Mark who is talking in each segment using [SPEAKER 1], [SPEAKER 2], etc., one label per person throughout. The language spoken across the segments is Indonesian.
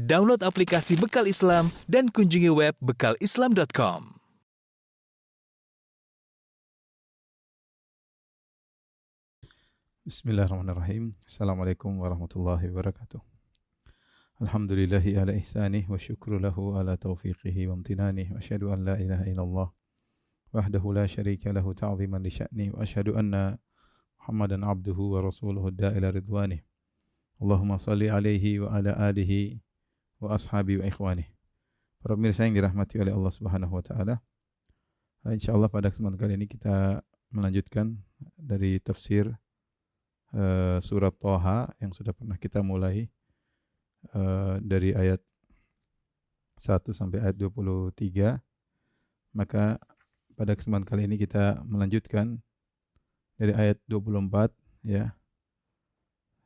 [SPEAKER 1] Download aplikasi Bekal Islam dan kunjungi web bekalislam.com.
[SPEAKER 2] Bismillahirrahmanirrahim. Assalamualaikum warahmatullahi wabarakatuh. Alhamdulillahi ala ihsanih wa syukru lahu ala taufiqihi wa amtinanih wa asyhadu an la ilaha illallah wahdahu la syarika lahu ta'ziman li sya'nih wa asyhadu anna Muhammadan abduhu wa rasuluhu da'ila ridwanih. Allahumma salli alaihi wa ala alihi wa ashabi wa ikhwani. Para pemirsa yang dirahmati oleh Allah Subhanahu wa taala. Insyaallah pada kesempatan kali ini kita melanjutkan dari tafsir uh, surat Toha yang sudah pernah kita mulai uh, dari ayat 1 sampai ayat 23. Maka pada kesempatan kali ini kita melanjutkan dari ayat 24 ya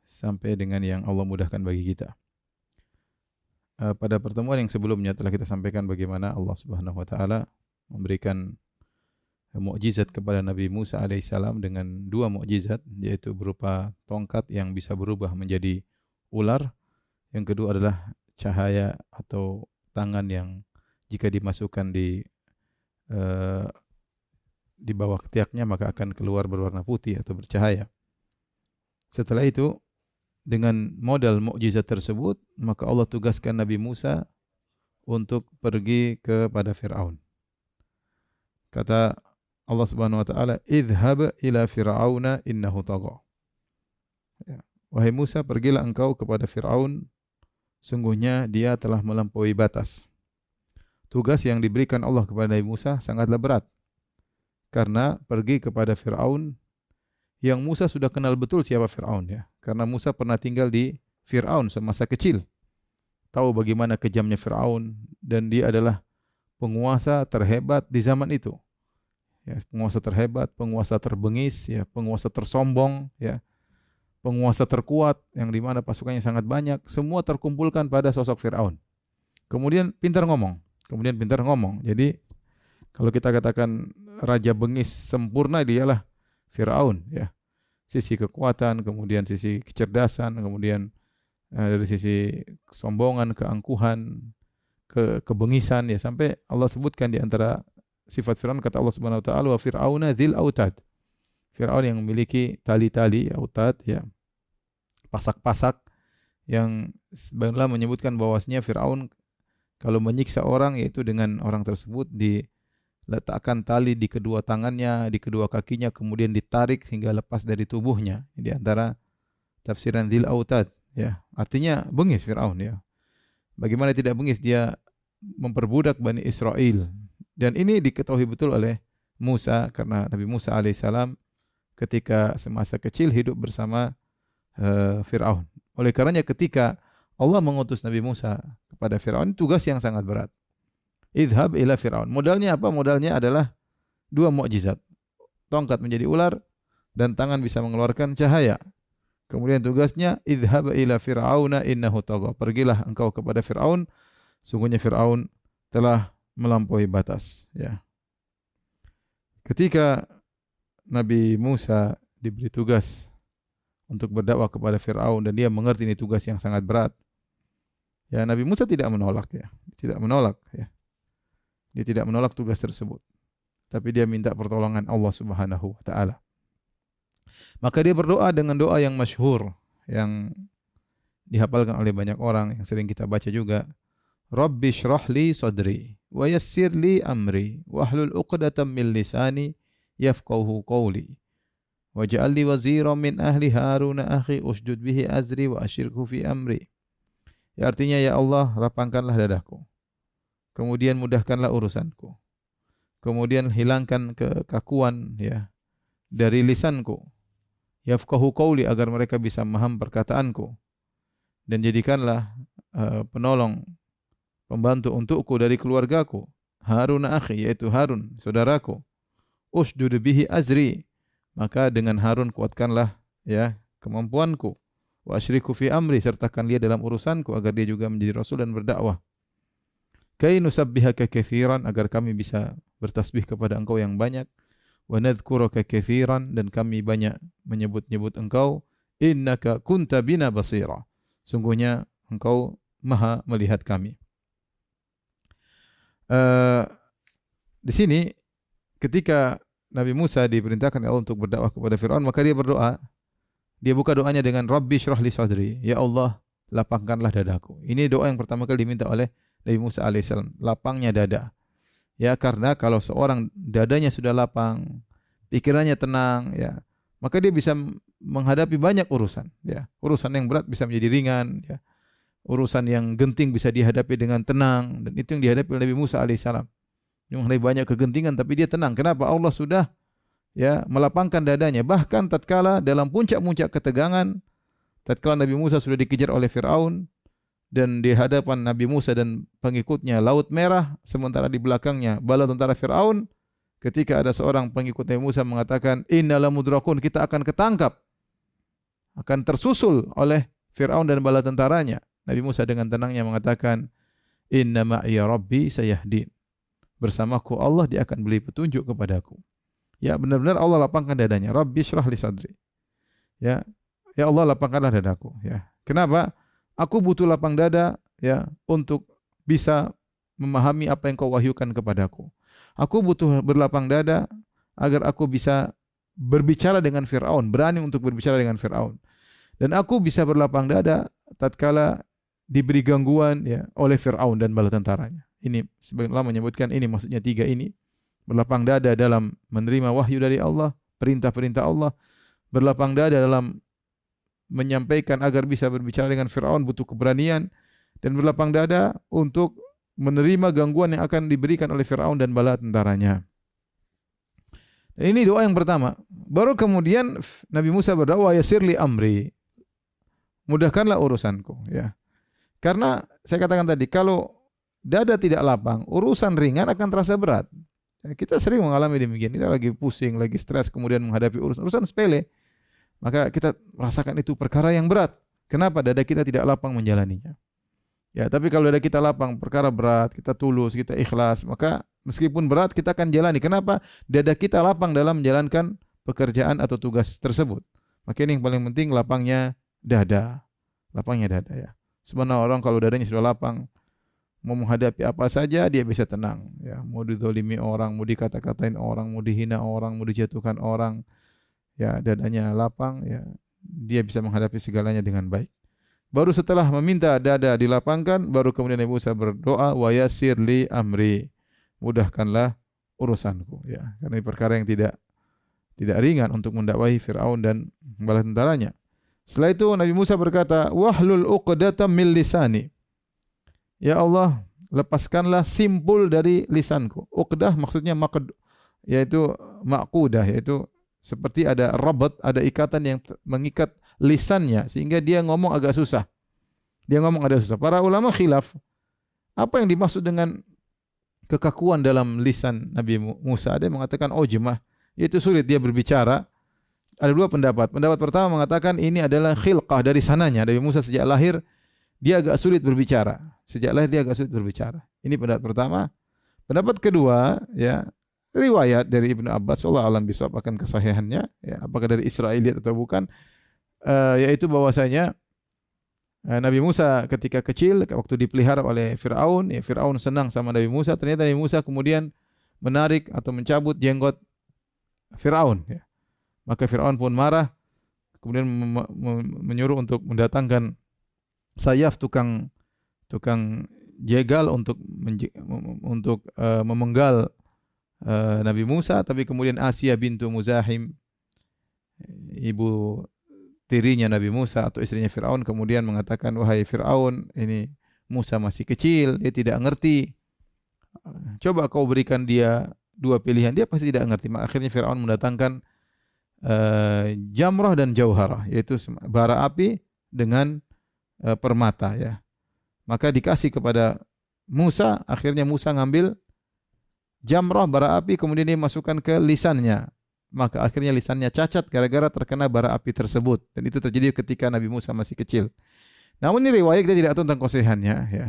[SPEAKER 2] sampai dengan yang Allah mudahkan bagi kita. Uh, pada pertemuan yang sebelumnya telah kita sampaikan bagaimana Allah Subhanahu wa taala memberikan mukjizat kepada Nabi Musa alaihissalam dengan dua mukjizat yaitu berupa tongkat yang bisa berubah menjadi ular, yang kedua adalah cahaya atau tangan yang jika dimasukkan di uh, di bawah ketiaknya maka akan keluar berwarna putih atau bercahaya. Setelah itu dengan modal mukjizat tersebut, maka Allah tugaskan Nabi Musa untuk pergi kepada Firaun. Kata Allah Subhanahu wa taala, "Idhhab ila Fir'auna innahu tagha." Ya. Wahai Musa, pergilah engkau kepada Firaun, sungguhnya dia telah melampaui batas. Tugas yang diberikan Allah kepada Nabi Musa sangatlah berat. Karena pergi kepada Firaun yang Musa sudah kenal betul siapa Firaun ya. Karena Musa pernah tinggal di Firaun semasa kecil. Tahu bagaimana kejamnya Firaun dan dia adalah penguasa terhebat di zaman itu. Ya, penguasa terhebat, penguasa terbengis, ya, penguasa tersombong, ya. Penguasa terkuat yang di mana pasukannya sangat banyak, semua terkumpulkan pada sosok Firaun. Kemudian pintar ngomong, kemudian pintar ngomong. Jadi kalau kita katakan raja bengis sempurna dialah Firaun ya. Sisi kekuatan, kemudian sisi kecerdasan, kemudian uh, dari sisi kesombongan, keangkuhan, ke kebengisan ya sampai Allah sebutkan di antara sifat Firaun kata Allah Subhanahu wa taala wa fir'auna dzil autad. Firaun yang memiliki tali-tali autad ya. Pasak-pasak yang sebenarnya menyebutkan bahwasanya Firaun kalau menyiksa orang yaitu dengan orang tersebut di letakkan tali di kedua tangannya, di kedua kakinya, kemudian ditarik sehingga lepas dari tubuhnya. Di antara tafsiran Zil Autad, ya. Artinya bengis Firaun ya. Bagaimana tidak bengis dia memperbudak Bani Israel. Dan ini diketahui betul oleh Musa karena Nabi Musa alaihissalam ketika semasa kecil hidup bersama uh, Firaun. Oleh karenanya ketika Allah mengutus Nabi Musa kepada Firaun tugas yang sangat berat. Idhab ila Fir'aun. Modalnya apa? Modalnya adalah dua mukjizat. Tongkat menjadi ular dan tangan bisa mengeluarkan cahaya. Kemudian tugasnya idhab ila Fir'auna innahu tagha. Pergilah engkau kepada Fir'aun. Sungguhnya Fir'aun telah melampaui batas. Ya. Ketika Nabi Musa diberi tugas untuk berdakwah kepada Fir'aun dan dia mengerti ini tugas yang sangat berat. Ya Nabi Musa tidak menolak ya, tidak menolak ya. Dia tidak menolak tugas tersebut. Tapi dia minta pertolongan Allah Subhanahu wa taala. Maka dia berdoa dengan doa yang masyhur yang dihafalkan oleh banyak orang yang sering kita baca juga. Rabbi shrah li sadri wa yassir li amri wahlul 'uqdatam min lisani yafqahu qawli. Waj'al li waziran min ahli Harun akhi usjud bihi azri wa asyirku fi amri. Ya artinya ya Allah lapangkanlah dadaku kemudian mudahkanlah urusanku. Kemudian hilangkan kekakuan ya dari lisanku. Yafqahu qawli agar mereka bisa memaham perkataanku. Dan jadikanlah uh, penolong pembantu untukku dari keluargaku. Harun akhi yaitu Harun saudaraku. Usdud bihi azri. Maka dengan Harun kuatkanlah ya kemampuanku. Wa asyriku fi amri sertakan dia dalam urusanku agar dia juga menjadi rasul dan berdakwah. Kai nusabbihaka katsiran agar kami bisa bertasbih kepada Engkau yang banyak wa nadhkuraka katsiran dan kami banyak menyebut-nyebut Engkau innaka kunta bina basira. Sungguhnya Engkau Maha melihat kami. Uh, di sini ketika Nabi Musa diperintahkan Allah untuk berdakwah kepada Firaun, maka dia berdoa. Dia buka doanya dengan Rabbi syrah li sadri. Ya Allah, lapangkanlah dadaku. Ini doa yang pertama kali diminta oleh Nabi Musa alaihissalam. Lapangnya dada. Ya, karena kalau seorang dadanya sudah lapang, pikirannya tenang, ya, maka dia bisa menghadapi banyak urusan. Ya, urusan yang berat bisa menjadi ringan. Ya, urusan yang genting bisa dihadapi dengan tenang. Dan itu yang dihadapi oleh Nabi Musa alaihissalam mengenai banyak kegentingan tapi dia tenang. Kenapa? Allah sudah ya melapangkan dadanya. Bahkan tatkala dalam puncak-puncak ketegangan tatkala Nabi Musa sudah dikejar oleh Firaun dan di hadapan Nabi Musa dan pengikutnya laut merah sementara di belakangnya bala tentara Firaun ketika ada seorang pengikut Nabi Musa mengatakan innal mudrakun kita akan ketangkap akan tersusul oleh Firaun dan bala tentaranya Nabi Musa dengan tenangnya mengatakan inna ma'iya rabbi sayahdin bersamaku Allah dia akan beri petunjuk kepadaku. Ya benar-benar Allah lapangkan dadanya. Rabbi syrah li sadri. Ya, ya Allah lapangkanlah dadaku. Ya, kenapa? Aku butuh lapang dada ya untuk bisa memahami apa yang kau wahyukan kepadaku. Aku butuh berlapang dada agar aku bisa berbicara dengan Firaun, berani untuk berbicara dengan Firaun. Dan aku bisa berlapang dada tatkala diberi gangguan ya oleh Firaun dan bala tentaranya. Ini sebagian ulama menyebutkan ini maksudnya tiga ini berlapang dada dalam menerima wahyu dari Allah, perintah-perintah Allah, berlapang dada dalam menyampaikan agar bisa berbicara dengan Firaun butuh keberanian dan berlapang dada untuk menerima gangguan yang akan diberikan oleh Firaun dan bala tentaranya. Dan ini doa yang pertama. Baru kemudian Nabi Musa berdoa yasirli amri. Mudahkanlah urusanku ya. Karena saya katakan tadi kalau dada tidak lapang, urusan ringan akan terasa berat. Ya, kita sering mengalami demikian. Kita lagi pusing, lagi stres, kemudian menghadapi urusan urusan sepele. Maka kita merasakan itu perkara yang berat. Kenapa dada kita tidak lapang menjalaninya? Ya, tapi kalau dada kita lapang, perkara berat, kita tulus, kita ikhlas, maka meskipun berat kita akan jalani. Kenapa? Dada kita lapang dalam menjalankan pekerjaan atau tugas tersebut. Maka ini yang paling penting lapangnya dada. Lapangnya dada ya. Sebenarnya orang kalau dadanya sudah lapang, mau menghadapi apa saja dia bisa tenang ya mau didolimi orang mau dikata-katain orang mau dihina orang mau dijatuhkan orang ya dadanya lapang ya. Dia bisa menghadapi segalanya dengan baik. Baru setelah meminta dada dilapangkan baru kemudian Nabi Musa berdoa wa yasir li amri. Mudahkanlah urusanku ya. Karena ini perkara yang tidak tidak ringan untuk mendakwahi Firaun dan bala tentaranya. Setelah itu Nabi Musa berkata wahlul uqdatam min lisani. Ya Allah, lepaskanlah simpul dari lisanku. Uqdah maksudnya maqd yaitu maqudah yaitu seperti ada rabat, ada ikatan yang mengikat lisannya sehingga dia ngomong agak susah. Dia ngomong agak susah. Para ulama khilaf apa yang dimaksud dengan kekakuan dalam lisan Nabi Musa? Ada yang mengatakan oh jemah, yaitu sulit dia berbicara. Ada dua pendapat. Pendapat pertama mengatakan ini adalah khilqah dari sananya. Nabi Musa sejak lahir dia agak sulit berbicara. Sejak lahir dia agak sulit berbicara. Ini pendapat pertama. Pendapat kedua, ya riwayat dari Ibnu Abbas, Allah alam bisawab akan kesahihannya, ya, apakah dari Israeliat atau bukan, uh, yaitu bahwasanya uh, Nabi Musa ketika kecil waktu dipelihara oleh Firaun, ya Firaun senang sama Nabi Musa, ternyata Nabi Musa kemudian menarik atau mencabut jenggot Firaun, ya. Maka Firaun pun marah, kemudian menyuruh untuk mendatangkan sayaf tukang tukang jegal untuk untuk uh, memenggal uh, Nabi Musa tapi kemudian Asia bintu Muzahim ibu tirinya Nabi Musa atau istrinya Firaun kemudian mengatakan wahai Firaun ini Musa masih kecil dia tidak ngerti. Coba kau berikan dia dua pilihan. Dia pasti tidak ngerti. Akhirnya Firaun mendatangkan uh, jamrah dan jauharah yaitu bara api dengan uh, permata ya. Maka dikasih kepada Musa, akhirnya Musa ngambil jamrah bara api kemudian dia masukkan ke lisannya. Maka akhirnya lisannya cacat gara-gara terkena bara api tersebut dan itu terjadi ketika Nabi Musa masih kecil. Namun ini riwayat kita tidak tahu tentang kesahihannya ya.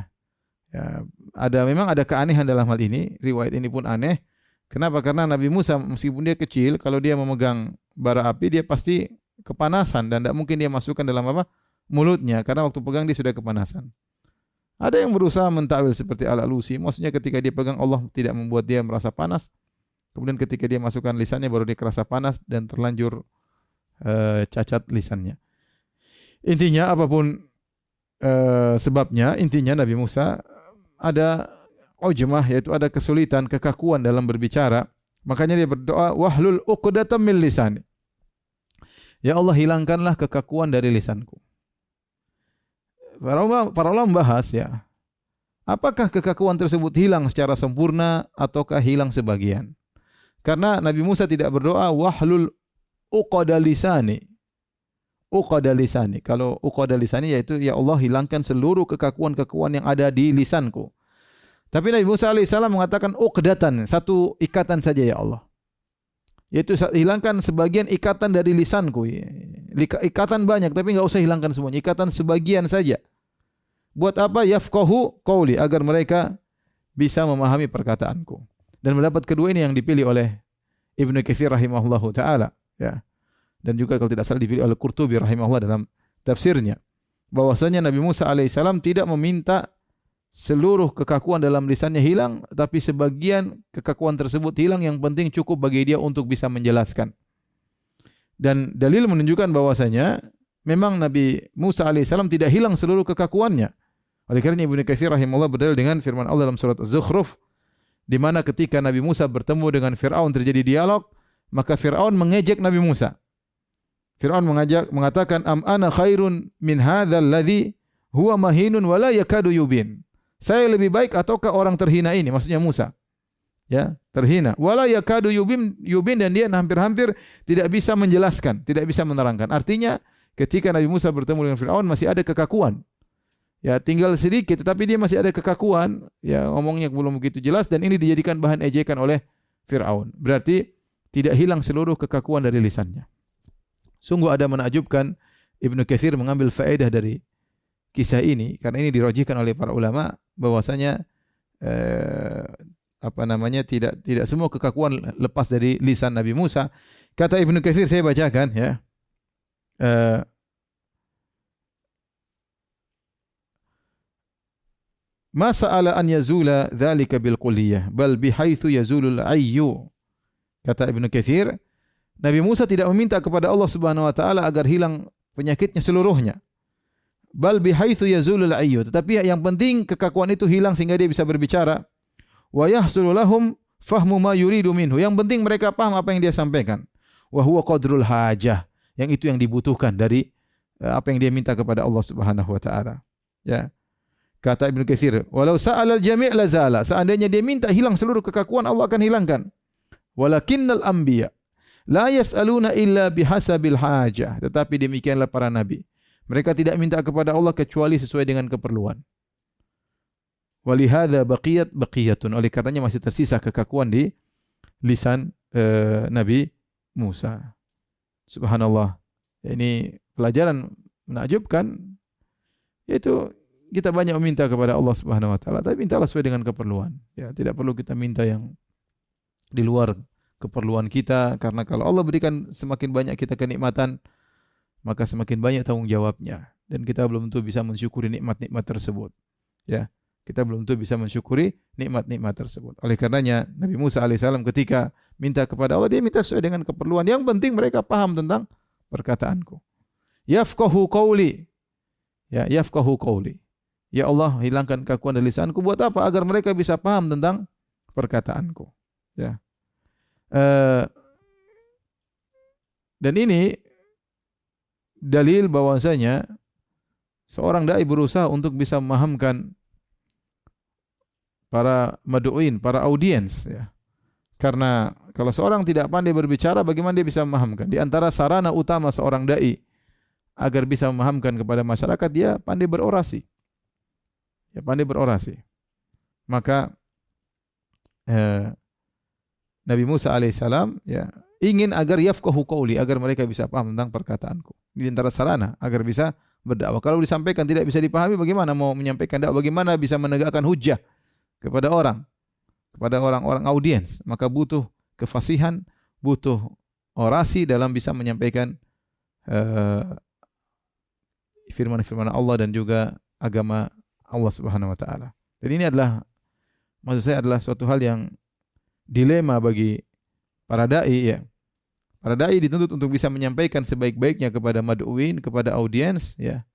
[SPEAKER 2] Ya, ada memang ada keanehan dalam hal ini, riwayat ini pun aneh. Kenapa? Karena Nabi Musa meskipun dia kecil, kalau dia memegang bara api dia pasti kepanasan dan tidak mungkin dia masukkan dalam apa? mulutnya karena waktu pegang dia sudah kepanasan. Ada yang berusaha mentakwil seperti Al-Alusi, maksudnya ketika dia pegang Allah tidak membuat dia merasa panas. Kemudian ketika dia masukkan lisannya baru dia kerasa panas dan terlanjur uh, cacat lisannya. Intinya apa pun uh, sebabnya, intinya Nabi Musa ada ujmah yaitu ada kesulitan, kekakuan dalam berbicara. Makanya dia berdoa wahlul uqdatam min lisani. Ya Allah hilangkanlah kekakuan dari lisanku. Para ulama, para ulama membahas ya, apakah kekakuan tersebut hilang secara sempurna ataukah hilang sebagian? Karena Nabi Musa tidak berdoa wahlul uqada lisani. Uqada lisani. Kalau uqada lisani yaitu ya Allah hilangkan seluruh kekakuan-kekakuan yang ada di lisanku. Tapi Nabi Musa alaihissalam mengatakan uqdatan, satu ikatan saja ya Allah. Yaitu hilangkan sebagian ikatan dari lisanku. Ikatan banyak tapi enggak usah hilangkan semuanya. Ikatan sebagian saja. Buat apa? Yafqahu qawli agar mereka bisa memahami perkataanku. Dan mendapat kedua ini yang dipilih oleh Ibnu Katsir rahimahullahu taala, ya. Dan juga kalau tidak salah dipilih oleh Qurtubi rahimahullah dalam tafsirnya bahwasanya Nabi Musa alaihissalam tidak meminta seluruh kekakuan dalam lisannya hilang, tapi sebagian kekakuan tersebut hilang yang penting cukup bagi dia untuk bisa menjelaskan. Dan dalil menunjukkan bahwasanya memang Nabi Musa alaihissalam tidak hilang seluruh kekakuannya. Oleh karena Ibnu Katsir rahimahullah berdalil dengan firman Allah dalam surat Az-Zukhruf di mana ketika Nabi Musa bertemu dengan Firaun terjadi dialog, maka Firaun mengejek Nabi Musa. Firaun mengajak mengatakan am ana khairun min hadzal ladzi huwa mahinun wala yakadu yubin. Saya lebih baik ataukah orang terhina ini? Maksudnya Musa. Ya, terhina. Wala yakadu yubin yubin dan dia hampir-hampir tidak bisa menjelaskan, tidak bisa menerangkan. Artinya ketika Nabi Musa bertemu dengan Firaun masih ada kekakuan. Ya, tinggal sedikit tetapi dia masih ada kekakuan, ya ngomongnya belum begitu jelas dan ini dijadikan bahan ejekan oleh Firaun. Berarti tidak hilang seluruh kekakuan dari lisannya. Sungguh ada menakjubkan Ibnu Katsir mengambil faedah dari kisah ini karena ini dirojikan oleh para ulama bahwasanya eh, apa namanya tidak tidak semua kekakuan lepas dari lisan Nabi Musa. Kata Ibnu Katsir saya bacakan ya. Eh, Ma sa'ala an yazula dzalika bil kulliyah bal bihaitsu yazulul ayyu. Kata Ibnu Katsir, Nabi Musa tidak meminta kepada Allah Subhanahu wa taala agar hilang penyakitnya seluruhnya. Bal bihaitsu yazulul ayyu. Tetapi yang penting kekakuan itu hilang sehingga dia bisa berbicara. Wa yahsulu lahum fahmu ma yuridu minhu. Yang penting mereka paham apa yang dia sampaikan. Wa huwa qadrul hajah. Yang itu yang dibutuhkan dari eh, apa yang dia minta kepada Allah Subhanahu wa taala. Ya. Kata Ibnu Katsir, walau sa'al al-jami' la zala. Seandainya dia minta hilang seluruh kekakuan, Allah akan hilangkan. Walakinnal anbiya la yas'aluna illa bihasabil hajah. Tetapi demikianlah para nabi. Mereka tidak minta kepada Allah kecuali sesuai dengan keperluan. Walihada baqiyat baqiyatun. Oleh karenanya masih tersisa kekakuan di lisan uh, Nabi Musa. Subhanallah. Ini pelajaran menakjubkan yaitu kita banyak meminta kepada Allah Subhanahu wa taala, tapi mintalah sesuai dengan keperluan. Ya, tidak perlu kita minta yang di luar keperluan kita karena kalau Allah berikan semakin banyak kita kenikmatan, maka semakin banyak tanggung jawabnya dan kita belum tentu bisa mensyukuri nikmat-nikmat tersebut. Ya, kita belum tentu bisa mensyukuri nikmat-nikmat tersebut. Oleh karenanya Nabi Musa alaihissalam ketika minta kepada Allah dia minta sesuai dengan keperluan. Yang penting mereka paham tentang perkataanku. Yafqahu qawli. Ya, yafqahu qawli. Ya Allah, hilangkan kekakuan dari lisanku buat apa? Agar mereka bisa paham tentang perkataanku. Ya. Uh, dan ini dalil bahwasanya seorang dai berusaha untuk bisa memahamkan para maduin, para audiens ya. Karena kalau seorang tidak pandai berbicara bagaimana dia bisa memahamkan? Di antara sarana utama seorang dai agar bisa memahamkan kepada masyarakat dia pandai berorasi ya pandai berorasi. Maka eh, Nabi Musa alaihissalam ya ingin agar yafqahu qauli agar mereka bisa paham tentang perkataanku. Di antara sarana agar bisa berdakwah. Kalau disampaikan tidak bisa dipahami bagaimana mau menyampaikan dakwah? Bagaimana bisa menegakkan hujah kepada orang? Kepada orang-orang audiens, maka butuh kefasihan, butuh orasi dalam bisa menyampaikan uh, firman-firman Allah dan juga agama Allah Subhanahu wa taala. Dan ini adalah maksud saya adalah suatu hal yang dilema bagi para dai ya. Para dai dituntut untuk bisa menyampaikan sebaik-baiknya kepada mad'uin, kepada audiens ya.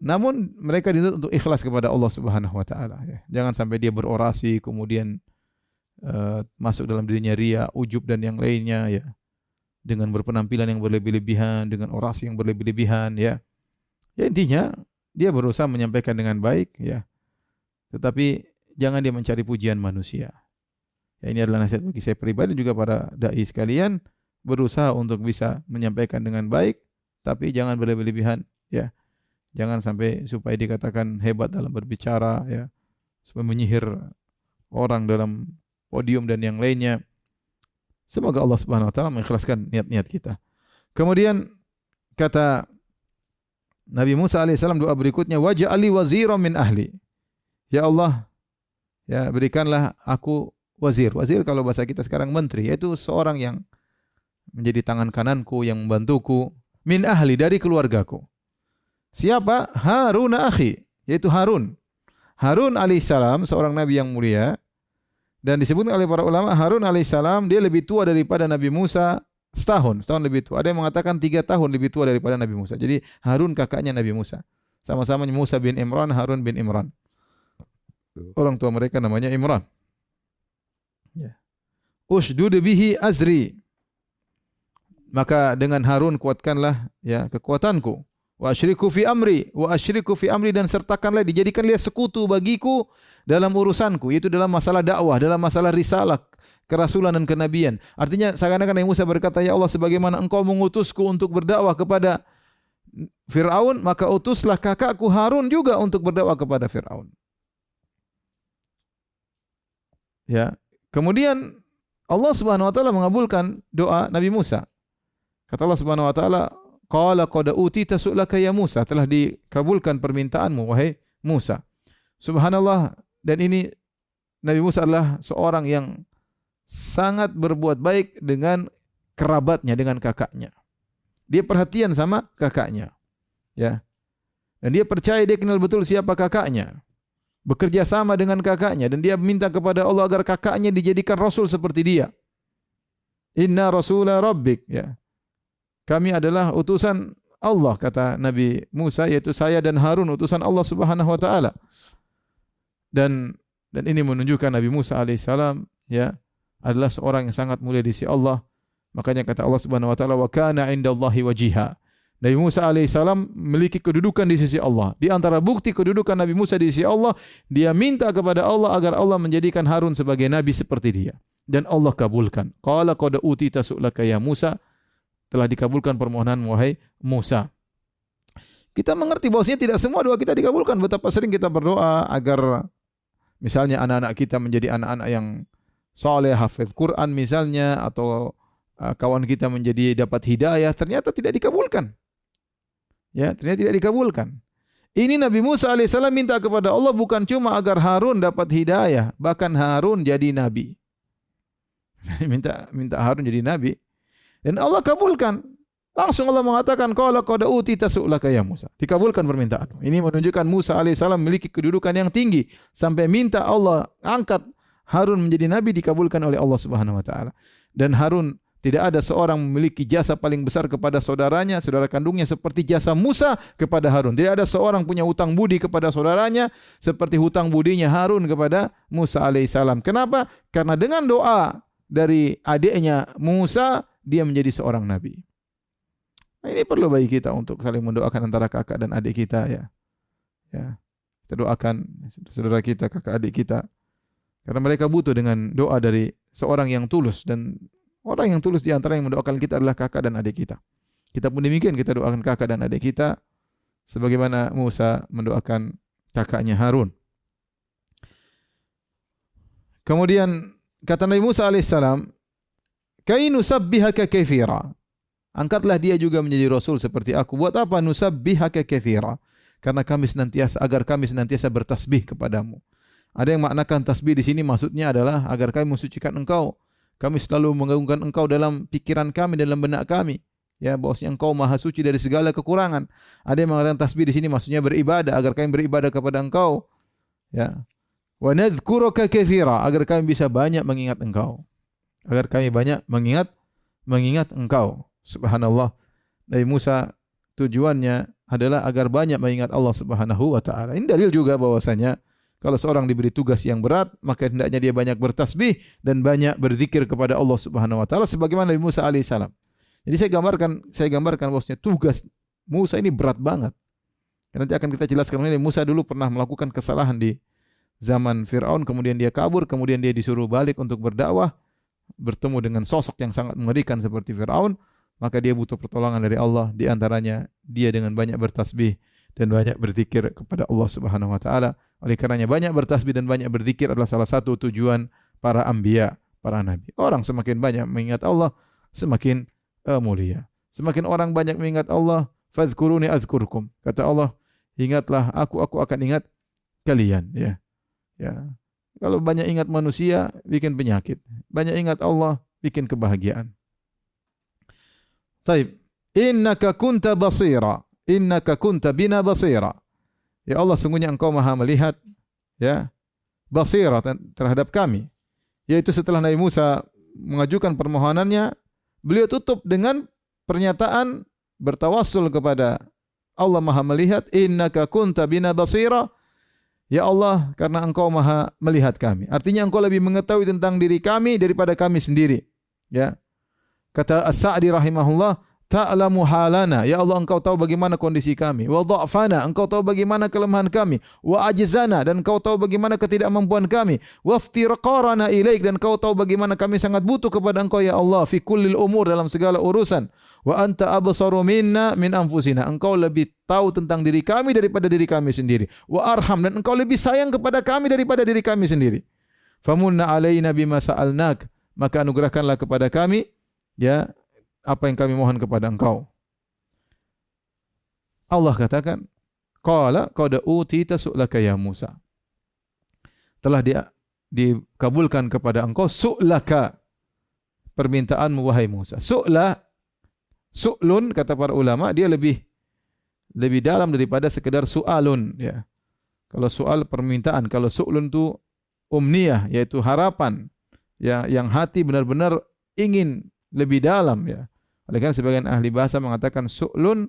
[SPEAKER 2] Namun mereka dituntut untuk ikhlas kepada Allah Subhanahu wa taala ya. Jangan sampai dia berorasi kemudian uh, masuk dalam dirinya ria, ujub dan yang lainnya ya. Dengan berpenampilan yang berlebih-lebihan, dengan orasi yang berlebih-lebihan ya. Ya intinya dia berusaha menyampaikan dengan baik ya. Tetapi jangan dia mencari pujian manusia. Ya, ini adalah nasihat bagi saya pribadi juga para dai sekalian berusaha untuk bisa menyampaikan dengan baik tapi jangan berlebih-lebihan ya Jangan sampai supaya dikatakan hebat dalam berbicara ya. Supaya menyihir orang dalam podium dan yang lainnya. Semoga Allah Subhanahu wa taala mengikhlaskan niat-niat kita. Kemudian kata Nabi Musa alaihissalam doa berikutnya wajah ali wazira min ahli. Ya Allah, ya berikanlah aku wazir. Wazir kalau bahasa kita sekarang menteri, yaitu seorang yang menjadi tangan kananku yang membantuku min ahli dari keluargaku. Siapa? Harun akhi, yaitu Harun. Harun alaihissalam seorang nabi yang mulia dan disebut oleh para ulama Harun alaihissalam dia lebih tua daripada Nabi Musa setahun, setahun lebih tua. Ada yang mengatakan tiga tahun lebih tua daripada Nabi Musa. Jadi Harun kakaknya Nabi Musa. Sama-sama Musa bin Imran, Harun bin Imran. Orang tua mereka namanya Imran. Ya. Ushdud bihi azri. Maka dengan Harun kuatkanlah ya kekuatanku. Wa asyriku fi amri wa asyriku fi amri dan sertakanlah dijadikan dia sekutu bagiku dalam urusanku. Yaitu dalam masalah dakwah dalam masalah risalah kerasulan dan kenabian. Artinya seakan-akan Nabi Musa berkata ya Allah sebagaimana engkau mengutusku untuk berdakwah kepada Firaun maka utuslah kakakku Harun juga untuk berdakwah kepada Firaun. Ya kemudian Allah Subhanahu wa taala mengabulkan doa Nabi Musa kata Allah Subhanahu wa taala Qala qad utita su'laka ya Musa, telah dikabulkan permintaanmu wahai Musa. Subhanallah dan ini Nabi Musa adalah seorang yang sangat berbuat baik dengan kerabatnya, dengan kakaknya. Dia perhatian sama kakaknya. Ya. Dan dia percaya dia kenal betul siapa kakaknya. Bekerja sama dengan kakaknya dan dia minta kepada Allah agar kakaknya dijadikan rasul seperti dia. Inna rasula rabbik ya. Kami adalah utusan Allah kata Nabi Musa yaitu saya dan Harun utusan Allah Subhanahu wa taala. Dan dan ini menunjukkan Nabi Musa alaihissalam ya adalah seorang yang sangat mulia di sisi Allah. Makanya kata Allah Subhanahu wa taala wa kana indallahi wajiha. Nabi Musa alaihissalam memiliki kedudukan di sisi Allah. Di antara bukti kedudukan Nabi Musa di sisi Allah, dia minta kepada Allah agar Allah menjadikan Harun sebagai nabi seperti dia. Dan Allah kabulkan. Qala qad utita su'laka ya Musa telah dikabulkan permohonan wahai Musa. Kita mengerti bahwasanya tidak semua doa kita dikabulkan. Betapa sering kita berdoa agar misalnya anak-anak kita menjadi anak-anak yang soleh, hafiz Quran misalnya, atau uh, kawan kita menjadi dapat hidayah, ternyata tidak dikabulkan. Ya, ternyata tidak dikabulkan. Ini Nabi Musa alaihissalam minta kepada Allah bukan cuma agar Harun dapat hidayah, bahkan Harun jadi nabi. minta minta Harun jadi nabi. Dan Allah kabulkan. Langsung Allah mengatakan qala qad utita su'laka ya Musa. Dikabulkan permintaan. Ini menunjukkan Musa alaihissalam memiliki kedudukan yang tinggi sampai minta Allah angkat Harun menjadi nabi dikabulkan oleh Allah Subhanahu wa taala. Dan Harun tidak ada seorang memiliki jasa paling besar kepada saudaranya, saudara kandungnya seperti jasa Musa kepada Harun. Tidak ada seorang punya hutang budi kepada saudaranya seperti hutang budinya Harun kepada Musa alaihissalam. Kenapa? Karena dengan doa dari adiknya Musa dia menjadi seorang nabi. Nah, ini perlu bagi kita untuk saling mendoakan antara kakak dan adik kita ya. Ya. Kita doakan saudara kita, kakak adik kita. Karena mereka butuh dengan doa dari seorang yang tulus dan orang yang tulus di antara yang mendoakan kita adalah kakak dan adik kita. Kita pun demikian kita doakan kakak dan adik kita sebagaimana Musa mendoakan kakaknya Harun. Kemudian kata Nabi Musa alaihissalam, Kai nusabbihaka katsira. Angkatlah dia juga menjadi rasul seperti aku. Buat apa nusabbihaka katsira? Karena kami senantiasa agar kami senantiasa bertasbih kepadamu. Ada yang maknakan tasbih di sini maksudnya adalah agar kami mensucikan engkau. Kami selalu mengagungkan engkau dalam pikiran kami, dalam benak kami. ya bahwasanya engkau maha suci dari segala kekurangan. Ada yang mengatakan tasbih di sini maksudnya beribadah agar kami beribadah kepada engkau. Ya. Wa nadhkuruka katsira agar kami bisa banyak mengingat engkau. Agar kami banyak mengingat mengingat engkau. Subhanallah. Nabi Musa tujuannya adalah agar banyak mengingat Allah Subhanahu wa taala. Ini dalil juga bahwasanya kalau seorang diberi tugas yang berat, maka hendaknya dia banyak bertasbih dan banyak berzikir kepada Allah Subhanahu wa taala sebagaimana Nabi Musa alaihissalam. Jadi saya gambarkan saya gambarkan bosnya tugas Musa ini berat banget. Nanti akan kita jelaskan ini Musa dulu pernah melakukan kesalahan di zaman Firaun, kemudian dia kabur, kemudian dia disuruh balik untuk berdakwah, bertemu dengan sosok yang sangat mengerikan seperti Firaun, maka dia butuh pertolongan dari Allah, di antaranya dia dengan banyak bertasbih dan banyak berzikir kepada Allah Subhanahu wa taala. Oleh karenanya banyak bertasbih dan banyak berzikir adalah salah satu tujuan para anbiya, para nabi. Orang semakin banyak mengingat Allah, semakin uh, mulia. Semakin orang banyak mengingat Allah, fazkuruni azkurkum. Kata Allah, ingatlah aku, aku akan ingat kalian. Ya, ya. Kalau banyak ingat manusia, bikin penyakit. Banyak ingat Allah, bikin kebahagiaan. Taib. Innaka kunta basira. Innaka kunta bina basira. Ya Allah, sungguhnya Engkau Maha melihat ya basirah terhadap kami. Yaitu setelah Nabi Musa mengajukan permohonannya, beliau tutup dengan pernyataan bertawassul kepada Allah Maha melihat, innaka kunta bina basira. Ya Allah, karena Engkau Maha melihat kami. Artinya Engkau lebih mengetahui tentang diri kami daripada kami sendiri. Ya. Kata As-Sa'di rahimahullah, ta'lamu halana. Ya Allah engkau tahu bagaimana kondisi kami. Wa dha'fana. Engkau tahu bagaimana kelemahan kami. Wa ajzana. Dan engkau tahu bagaimana ketidakmampuan kami. Wa iftirqarana ilaik. Dan engkau tahu bagaimana kami sangat butuh kepada engkau ya Allah fi kullil umur dalam segala urusan. Wa anta absaru minna min anfusina. Engkau lebih tahu tentang diri kami daripada diri kami sendiri. Wa arham. Dan engkau lebih sayang kepada kami daripada diri kami sendiri. Famunna alaina bima sa'alnak. Maka anugerahkanlah kepada kami ya apa yang kami mohon kepada engkau. Allah katakan, Qala qad utita su'laka ya Musa. Telah dia dikabulkan kepada engkau su'laka permintaanmu wahai Musa. Su'la su'lun kata para ulama dia lebih lebih dalam daripada sekedar su'alun ya. Kalau soal permintaan, kalau su'lun itu umniyah yaitu harapan ya yang hati benar-benar ingin lebih dalam ya. Oleh karena sebagian ahli bahasa mengatakan su'lun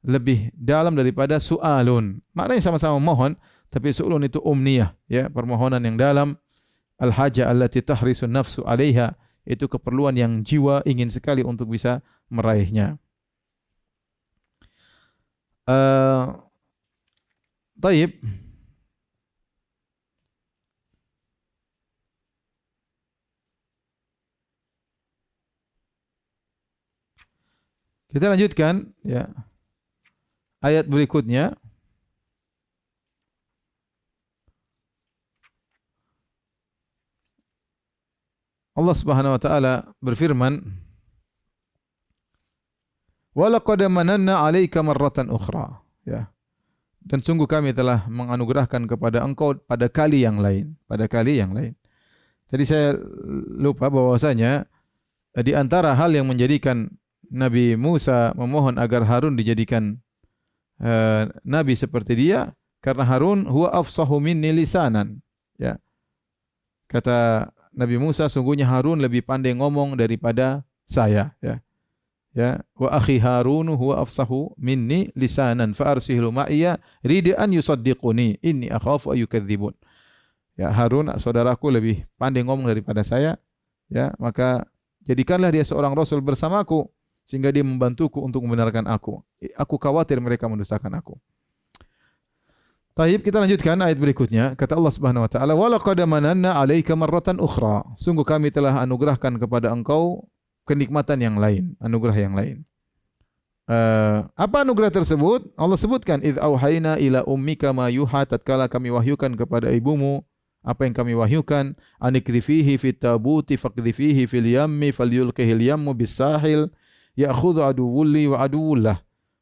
[SPEAKER 2] lebih dalam daripada su'alun. Maknanya sama-sama mohon, tapi su'lun itu umniyah, ya, permohonan yang dalam. Al-haja allati tahrisu nafsu 'alaiha, itu keperluan yang jiwa ingin sekali untuk bisa meraihnya. Uh, taib. Kita lanjutkan ya. Ayat berikutnya. Allah Subhanahu wa taala berfirman, "Wa laqad mananna 'alaika marratan ukhra." Ya. Dan sungguh kami telah menganugerahkan kepada engkau pada kali yang lain, pada kali yang lain. Jadi saya lupa bahwasanya di antara hal yang menjadikan Nabi Musa memohon agar Harun dijadikan uh, nabi seperti dia karena Harun huwa afsahu minni lisanan. Ya. Kata Nabi Musa sungguhnya Harun lebih pandai ngomong daripada saya. Ya. Ya. Wa akhi Harun huwa afsahu minni lisanan fa arsilhu ma'iya ridaan yusaddiquni inni akhafu ayukadzibun ya Harun saudaraku lebih pandai ngomong daripada saya. Ya maka jadikanlah dia seorang rasul bersamaku sehingga dia membantuku untuk membenarkan aku. Aku khawatir mereka mendustakan aku. Taib kita lanjutkan ayat berikutnya. Kata Allah Subhanahu wa taala, "Wa laqad mananna 'alaika marratan ukhra." Sungguh kami telah anugerahkan kepada engkau kenikmatan yang lain, anugerah yang lain. Uh, apa anugerah tersebut? Allah sebutkan, "Idz auhayna ila ummika ma yuha tatkala kami wahyukan kepada ibumu apa yang kami wahyukan, anikrifihi fit tabuti faqdhifihi fil yammi falyulqihil yammu bis sahil ya'khudhu aduwulli wa aduwullah.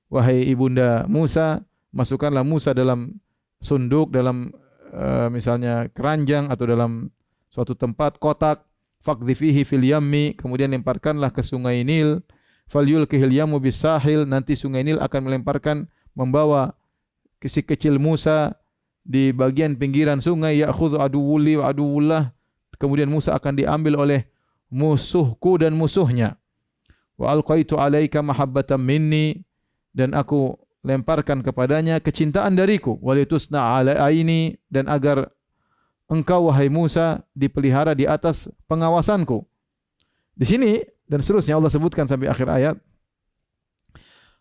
[SPEAKER 2] Wahai ibunda Musa, masukkanlah Musa dalam sunduk, dalam uh, misalnya keranjang atau dalam suatu tempat kotak, faqdhifihi fil yammi, kemudian lemparkanlah ke sungai Nil, falyulkihil yamu bisahil nanti sungai Nil akan melemparkan membawa si kecil Musa di bagian pinggiran sungai ya'khudhu aduwuli wa aduwullah kemudian Musa akan diambil oleh musuhku dan musuhnya wa alqaitu alaika mahabbatan minni. Dan aku lemparkan kepadanya kecintaan dariku. Walitusna ala aini. Dan agar engkau wahai Musa dipelihara di atas pengawasanku. Di sini dan seterusnya Allah sebutkan sampai akhir ayat.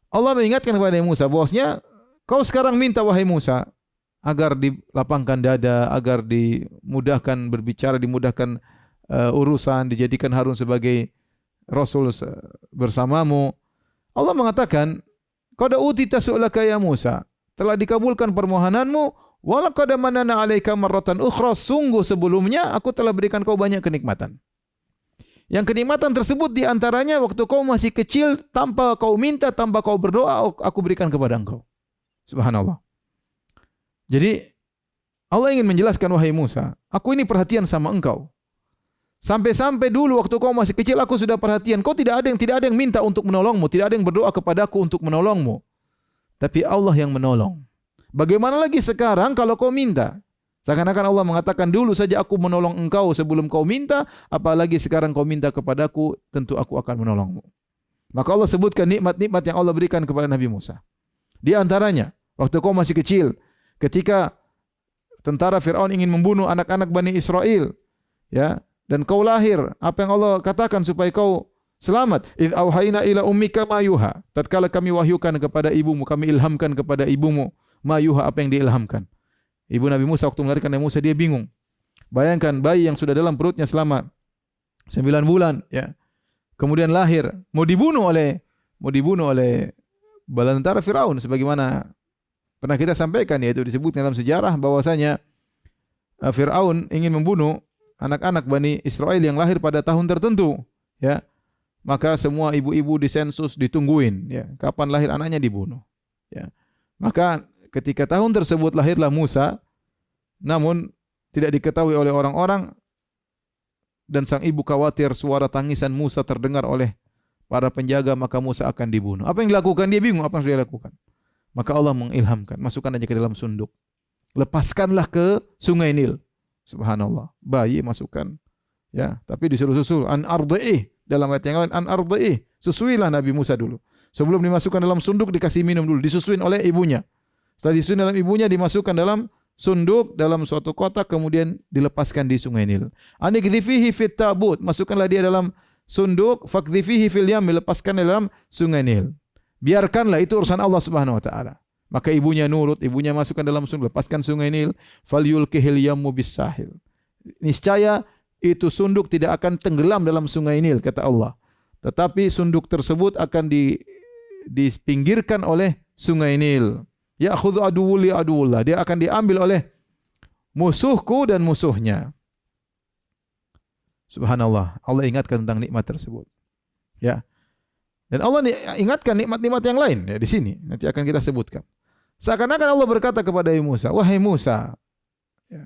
[SPEAKER 2] Allah mengingatkan kepada Musa bahwasanya kau sekarang minta wahai Musa agar dilapangkan dada agar dimudahkan berbicara dimudahkan uh, urusan dijadikan Harun sebagai rasul bersamamu Allah mengatakan Qad utita su'laka ya Musa. Telah dikabulkan permohonanmu. Walaqad manana 'alaika marratan ukhra. Sungguh sebelumnya aku telah berikan kau banyak kenikmatan. Yang kenikmatan tersebut di antaranya waktu kau masih kecil tanpa kau minta, tanpa kau berdoa, aku berikan kepada engkau. Subhanallah. Jadi Allah ingin menjelaskan wahai Musa, aku ini perhatian sama engkau. Sampai-sampai dulu waktu kau masih kecil aku sudah perhatian. Kau tidak ada yang tidak ada yang minta untuk menolongmu, tidak ada yang berdoa kepadaku untuk menolongmu. Tapi Allah yang menolong. Bagaimana lagi sekarang kalau kau minta? Seakan-akan Allah mengatakan dulu saja aku menolong engkau sebelum kau minta, apalagi sekarang kau minta kepadaku, tentu aku akan menolongmu. Maka Allah sebutkan nikmat-nikmat yang Allah berikan kepada Nabi Musa. Di antaranya, waktu kau masih kecil, ketika tentara Firaun ingin membunuh anak-anak Bani Israel, ya, dan kau lahir, apa yang Allah katakan supaya kau selamat. Id auhayna ila ummika ma. Tatkala kami wahyukan kepada ibumu, kami ilhamkan kepada ibumu ma yuha apa yang diilhamkan. Ibu Nabi Musa waktu melahirkan Nabi Musa dia bingung. Bayangkan bayi yang sudah dalam perutnya selama sembilan bulan ya. Kemudian lahir, mau dibunuh oleh mau dibunuh oleh bala tentara Firaun sebagaimana pernah kita sampaikan yaitu disebutkan dalam sejarah bahwasanya uh, Firaun ingin membunuh anak-anak Bani Israel yang lahir pada tahun tertentu, ya. Maka semua ibu-ibu di sensus ditungguin, ya. Kapan lahir anaknya dibunuh, ya. Maka ketika tahun tersebut lahirlah Musa, namun tidak diketahui oleh orang-orang dan sang ibu khawatir suara tangisan Musa terdengar oleh para penjaga maka Musa akan dibunuh. Apa yang dilakukan? Dia bingung apa yang dia lakukan. Maka Allah mengilhamkan, masukkan aja ke dalam sunduk. Lepaskanlah ke sungai Nil. Subhanallah. Bayi masukkan. Ya, tapi disuruh susul an ardhi dalam ayat yang lain an ardhi. Susuilah Nabi Musa dulu. Sebelum dimasukkan dalam sunduk dikasih minum dulu, disusuin oleh ibunya. Setelah disusuin dalam ibunya dimasukkan dalam sunduk dalam suatu kotak kemudian dilepaskan di sungai Nil. Anikdhifihi fit tabut, masukkanlah dia dalam sunduk, fakdhifihi fil yam, lepaskan dalam sungai Nil. Biarkanlah itu urusan Allah Subhanahu wa taala. Maka ibunya nurut, ibunya masukkan dalam sunduk, lepaskan sungai Nil, falyulkihil yammu bisahil. Niscaya itu sunduk tidak akan tenggelam dalam sungai Nil kata Allah. Tetapi sunduk tersebut akan di dipinggirkan oleh sungai Nil. Ya khudhu aduwuli aduwullah. Dia akan diambil oleh musuhku dan musuhnya. Subhanallah. Allah ingatkan tentang nikmat tersebut. Ya. Dan Allah ingatkan nikmat-nikmat yang lain ya di sini. Nanti akan kita sebutkan. Seakan-akan Allah berkata kepada Musa, "Wahai Musa, ya,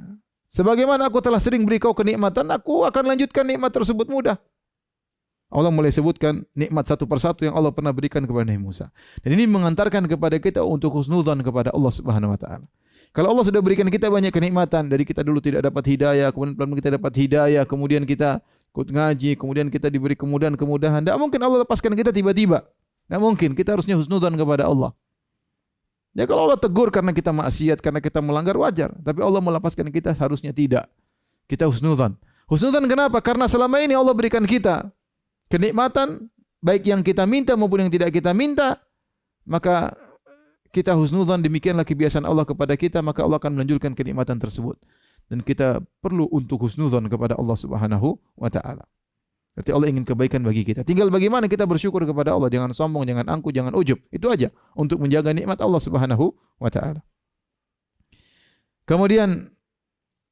[SPEAKER 2] sebagaimana aku telah sering beri kau kenikmatan, aku akan lanjutkan nikmat tersebut mudah." Allah mulai sebutkan nikmat satu persatu yang Allah pernah berikan kepada Nabi Musa. Dan ini mengantarkan kepada kita untuk husnudzan kepada Allah Subhanahu wa taala. Kalau Allah sudah berikan kita banyak kenikmatan, dari kita dulu tidak dapat hidayah, kemudian pelan kita dapat hidayah, kemudian kita ikut ngaji, kemudian kita diberi kemudahan-kemudahan. Tidak mungkin Allah lepaskan kita tiba-tiba. Tidak mungkin. Kita harusnya husnudzan kepada Allah. Ya kalau Allah tegur karena kita maksiat, karena kita melanggar wajar. Tapi Allah melepaskan kita harusnya tidak. Kita husnudzan. Husnudzan kenapa? Karena selama ini Allah berikan kita kenikmatan baik yang kita minta maupun yang tidak kita minta, maka kita husnudzan demikianlah kebiasaan Allah kepada kita, maka Allah akan menunjukkan kenikmatan tersebut. Dan kita perlu untuk husnudzan kepada Allah Subhanahu wa taala. Berarti Allah ingin kebaikan bagi kita. Tinggal bagaimana kita bersyukur kepada Allah. Jangan sombong, jangan angku, jangan ujub. Itu aja untuk menjaga nikmat Allah Subhanahu wa taala. Kemudian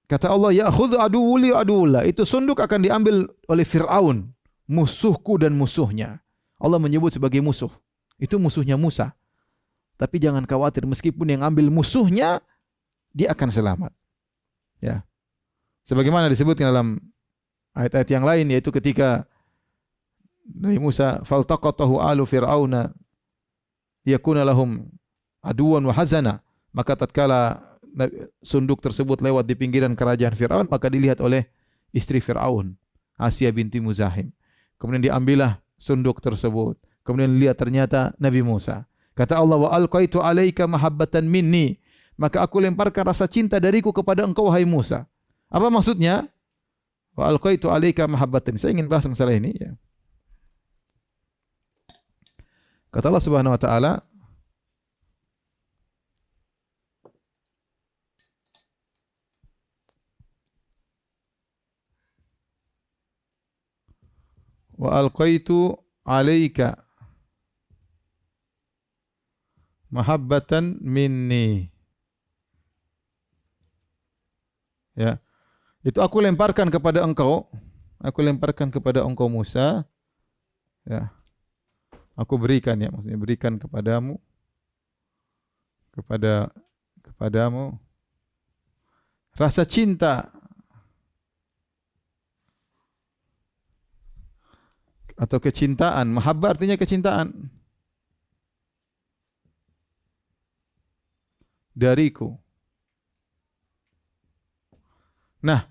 [SPEAKER 2] kata Allah, "Ya khudh aduwuli aduwullah." Itu sunduk akan diambil oleh Firaun, musuhku dan musuhnya. Allah menyebut sebagai musuh. Itu musuhnya Musa. Tapi jangan khawatir meskipun yang ambil musuhnya dia akan selamat. Ya. Sebagaimana disebutkan dalam ayat-ayat yang lain yaitu ketika Nabi Musa faltaqatahu alu fir'auna yakuna lahum aduan wa hazana. Maka tatkala sunduk tersebut lewat di pinggiran kerajaan Firaun maka dilihat oleh istri Firaun Asia binti Muzahim. Kemudian diambillah sunduk tersebut. Kemudian lihat ternyata Nabi Musa. Kata Allah wa alqaitu alaika mahabbatan minni. Maka aku lemparkan rasa cinta dariku kepada engkau wahai Musa. Apa maksudnya wa alqaitu alaika mahabbatan saya ingin bahas masalah ini ya Kata Allah Subhanahu wa taala, wa alqaitu alaika mahabbatan minni. Ya. Itu aku lemparkan kepada engkau, aku lemparkan kepada engkau Musa. Ya. Aku berikan ya maksudnya berikan kepadamu. Kepada kepadamu. Rasa cinta. Atau kecintaan. Mahabbah artinya kecintaan. Dariku. Nah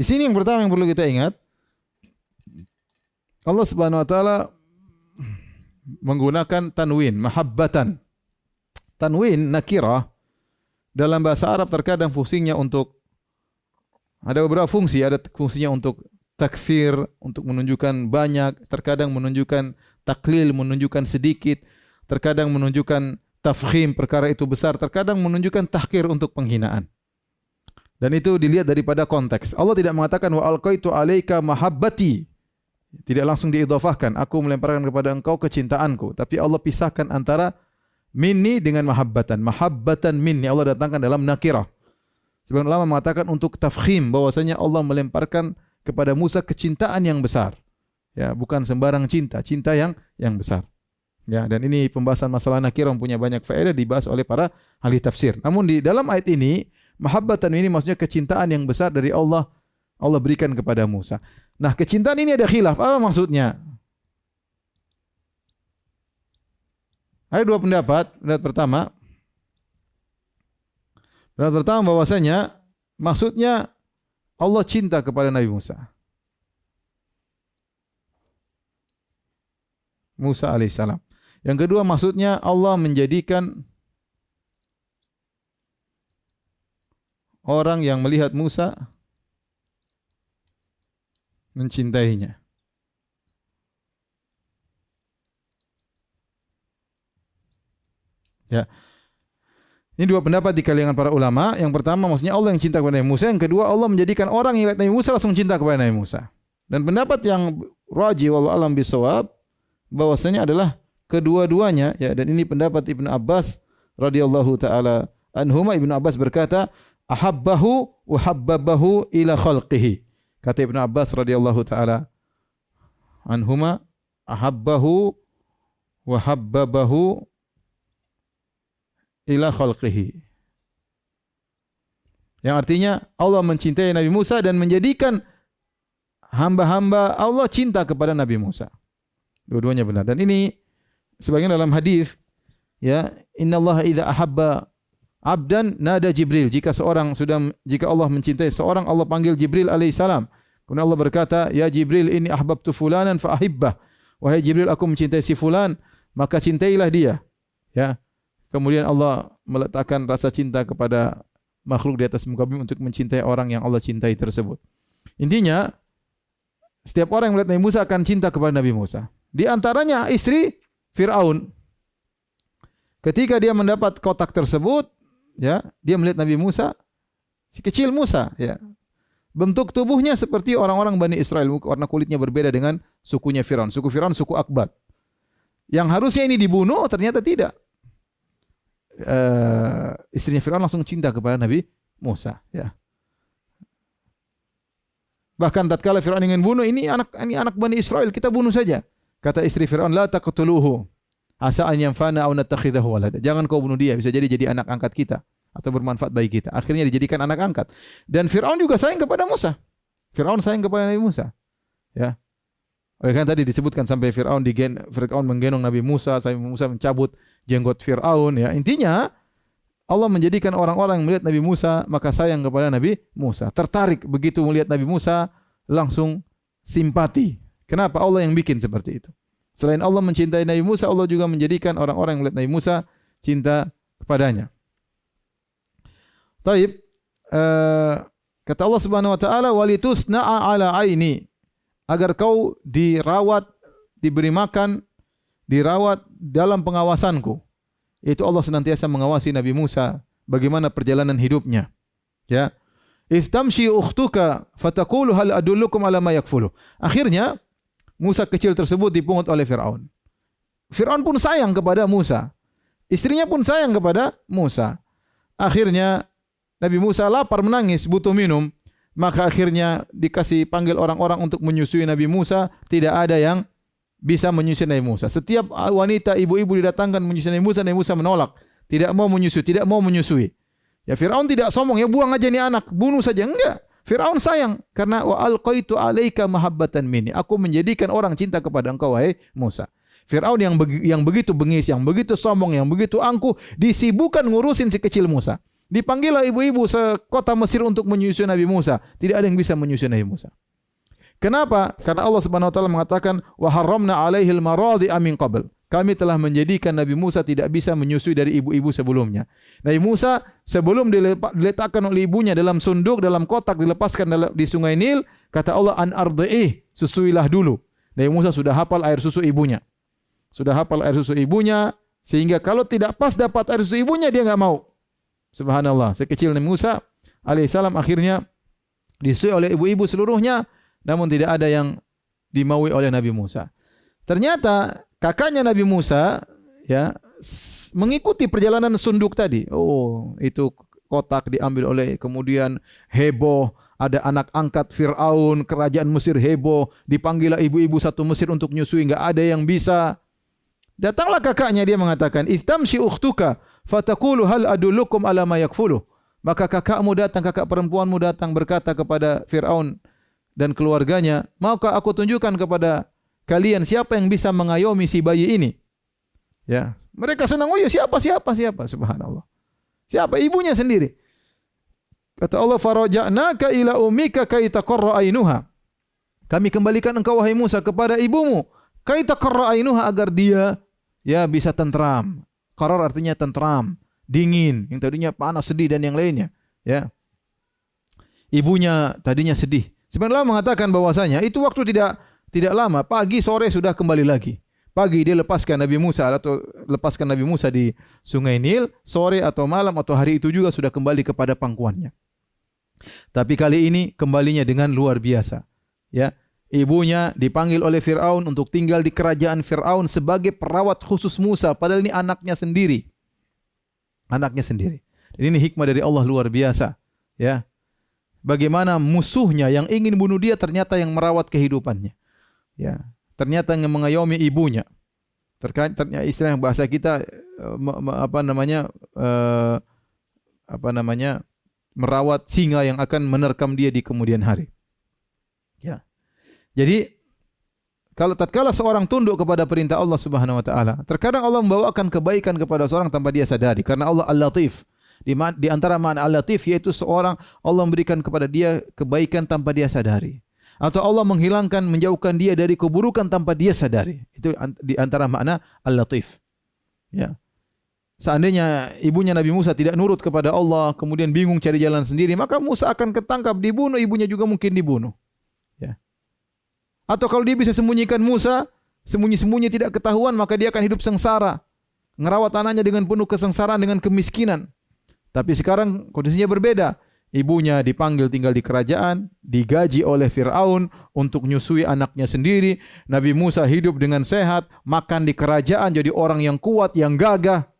[SPEAKER 2] di sini yang pertama yang perlu kita ingat Allah Subhanahu wa taala menggunakan tanwin, mahabbatan. Tanwin nakirah dalam bahasa Arab terkadang fungsinya untuk ada beberapa fungsi, ada fungsinya untuk takfir, untuk menunjukkan banyak, terkadang menunjukkan taklil, menunjukkan sedikit, terkadang menunjukkan tafkhim, perkara itu besar, terkadang menunjukkan tahkir untuk penghinaan. Dan itu dilihat daripada konteks. Allah tidak mengatakan wa alqaitu alaika mahabbati tidak langsung diidhafahkan. Aku melemparkan kepada engkau kecintaanku. Tapi Allah pisahkan antara minni dengan mahabbatan. Mahabbatan minni Allah datangkan dalam nakirah. Sebagian ulama mengatakan untuk tafkhim bahwasanya Allah melemparkan kepada Musa kecintaan yang besar. Ya, bukan sembarang cinta, cinta yang yang besar. Ya, dan ini pembahasan masalah nakirah punya banyak faedah dibahas oleh para ahli tafsir. Namun di dalam ayat ini, mahabbatan ini maksudnya kecintaan yang besar dari Allah Allah berikan kepada Musa. Nah, kecintaan ini ada khilaf. Apa maksudnya? Ada dua pendapat. Pendapat pertama, pendapat pertama bahwasanya maksudnya Allah cinta kepada Nabi Musa. Musa alaihissalam. Yang kedua maksudnya Allah menjadikan orang yang melihat Musa mencintainya. Ya. Ini dua pendapat di kalangan para ulama. Yang pertama maksudnya Allah yang cinta kepada Nabi Musa. Yang kedua Allah menjadikan orang yang lihat Nabi Musa langsung cinta kepada Nabi Musa. Dan pendapat yang raji wallahu alam bisawab bahwasanya adalah kedua-duanya ya dan ini pendapat Ibnu Abbas radhiyallahu taala anhuma Ibnu Abbas berkata ahabbahu wa habbabahu ila khalqihi Kata Ibn Abbas radhiyallahu taala anhuma ahabbahu wa habbabahu ila khalqihi. Yang artinya Allah mencintai Nabi Musa dan menjadikan hamba-hamba Allah cinta kepada Nabi Musa. Dua-duanya benar. Dan ini sebagian dalam hadis ya, innallaha idza ahabba abdan nada Jibril. Jika seorang sudah jika Allah mencintai seorang Allah panggil Jibril alaihissalam. Kemudian Allah berkata, "Ya Jibril, ini ahbabtu fulanan fa ahibbah." Wahai Jibril, aku mencintai si fulan, maka cintailah dia. Ya. Kemudian Allah meletakkan rasa cinta kepada makhluk di atas muka bumi untuk mencintai orang yang Allah cintai tersebut. Intinya, setiap orang yang melihat Nabi Musa akan cinta kepada Nabi Musa. Di antaranya istri Fir'aun. Ketika dia mendapat kotak tersebut, ya, dia melihat Nabi Musa, si kecil Musa, ya. Bentuk tubuhnya seperti orang-orang Bani Israel, warna kulitnya berbeda dengan sukunya Firaun. Suku Firaun suku Akbat. Yang harusnya ini dibunuh ternyata tidak. Uh, istrinya Firaun langsung cinta kepada Nabi Musa, ya. Bahkan tatkala Firaun ingin bunuh ini anak ini anak Bani Israel, kita bunuh saja. Kata istri Firaun, "La taqtuluhu." Asa an yanfana aw natakhidahu walada. Jangan kau bunuh dia, bisa jadi jadi anak angkat kita atau bermanfaat bagi kita. Akhirnya dijadikan anak angkat. Dan Firaun juga sayang kepada Musa. Firaun sayang kepada Nabi Musa. Ya. Oleh karena tadi disebutkan sampai Firaun digen Firaun menggendong Nabi Musa, sampai Musa mencabut jenggot Firaun ya. Intinya Allah menjadikan orang-orang yang melihat Nabi Musa maka sayang kepada Nabi Musa. Tertarik begitu melihat Nabi Musa langsung simpati. Kenapa Allah yang bikin seperti itu? Selain Allah mencintai Nabi Musa, Allah juga menjadikan orang-orang yang melihat Nabi Musa cinta kepadanya. Taib, uh, kata Allah Subhanahu wa taala walitusna'a ala aini agar kau dirawat, diberi makan, dirawat dalam pengawasanku. Itu Allah senantiasa mengawasi Nabi Musa bagaimana perjalanan hidupnya. Ya. Istamshi ukhtuka fataqulu hal adullukum ala ma yakfulu. Akhirnya Musa kecil tersebut dipungut oleh Firaun. Firaun pun sayang kepada Musa. Istrinya pun sayang kepada Musa. Akhirnya Nabi Musa lapar menangis, butuh minum. Maka akhirnya dikasih panggil orang-orang untuk menyusui Nabi Musa. Tidak ada yang bisa menyusui Nabi Musa. Setiap wanita, ibu-ibu didatangkan menyusui Nabi Musa, Nabi Musa menolak. Tidak mau menyusui, tidak mau menyusui. Ya Firaun tidak sombong, ya buang aja nih anak, bunuh saja. Enggak. Firaun sayang karena wa alqaitu alaika mahabbatan minni. Aku menjadikan orang cinta kepada engkau wahai Musa. Firaun yang begi, yang begitu bengis, yang begitu sombong, yang begitu angkuh disibukkan ngurusin si kecil Musa. Dipanggillah ibu-ibu sekota Mesir untuk menyusui Nabi Musa. Tidak ada yang bisa menyusui Nabi Musa. Kenapa? Karena Allah Subhanahu wa taala mengatakan wa haramna alaihil maradi amin qabl kami telah menjadikan Nabi Musa tidak bisa menyusui dari ibu-ibu sebelumnya. Nabi Musa sebelum diletakkan oleh ibunya dalam sunduk, dalam kotak, dilepaskan di sungai Nil, kata Allah, an ardi'ih, susuilah dulu. Nabi Musa sudah hafal air susu ibunya. Sudah hafal air susu ibunya, sehingga kalau tidak pas dapat air susu ibunya, dia nggak mau. Subhanallah, sekecil Nabi Musa alaihissalam akhirnya disui oleh ibu-ibu seluruhnya, namun tidak ada yang dimaui oleh Nabi Musa. Ternyata kakaknya Nabi Musa ya mengikuti perjalanan sunduk tadi. Oh, itu kotak diambil oleh kemudian heboh ada anak angkat Fir'aun, kerajaan Mesir heboh, dipanggillah ibu-ibu satu Mesir untuk nyusui, enggak ada yang bisa. Datanglah kakaknya dia mengatakan, "Ihtamshi ukhtuka fatakulu hal adullukum ala ma yakfulu." Maka kakakmu datang, kakak perempuanmu datang berkata kepada Fir'aun dan keluarganya, "Maukah aku tunjukkan kepada kalian siapa yang bisa mengayomi si bayi ini? Ya, mereka senang, oh ya siapa, siapa, siapa, subhanallah. Siapa? Ibunya sendiri. Kata Allah, faraja'naka ila umika kai ainuha. Kami kembalikan engkau wahai Musa kepada ibumu, kai taqarra ainuha agar dia ya bisa tentram. Qarar artinya tentram, dingin, yang tadinya panas, sedih dan yang lainnya, ya. Ibunya tadinya sedih. Sebenarnya mengatakan bahwasanya itu waktu tidak tidak lama, pagi sore sudah kembali lagi. Pagi dia lepaskan Nabi Musa atau lepaskan Nabi Musa di Sungai Nil, sore atau malam atau hari itu juga sudah kembali kepada pangkuannya. Tapi kali ini kembalinya dengan luar biasa. Ya, ibunya dipanggil oleh Firaun untuk tinggal di kerajaan Firaun sebagai perawat khusus Musa, padahal ini anaknya sendiri. Anaknya sendiri. Dan ini hikmah dari Allah luar biasa. Ya, bagaimana musuhnya yang ingin bunuh dia ternyata yang merawat kehidupannya. Ya, ternyata mengayomi ibunya. Terkait ternyata istilah bahasa kita eh, apa namanya uh, apa namanya merawat singa yang akan menerkam dia di kemudian hari. Ya. Jadi kalau tatkala seorang tunduk kepada perintah Allah Subhanahu wa taala, terkadang Allah membawakan kebaikan kepada seorang tanpa dia sadari karena Allah Al-Latif. Di, di antara makna Al-Latif yaitu seorang Allah memberikan kepada dia kebaikan tanpa dia sadari atau Allah menghilangkan menjauhkan dia dari keburukan tanpa dia sadari. Itu di antara makna Al-Latif. Ya. Seandainya ibunya Nabi Musa tidak nurut kepada Allah, kemudian bingung cari jalan sendiri, maka Musa akan ketangkap, dibunuh, ibunya juga mungkin dibunuh. Ya. Atau kalau dia bisa sembunyikan Musa, sembunyi-sembunyi tidak ketahuan, maka dia akan hidup sengsara. Ngerawat anaknya dengan penuh kesengsaraan, dengan kemiskinan. Tapi sekarang kondisinya berbeda. Ibunya dipanggil tinggal di kerajaan, digaji oleh Firaun untuk nyusui anaknya sendiri. Nabi Musa hidup dengan sehat, makan di kerajaan jadi orang yang kuat, yang gagah.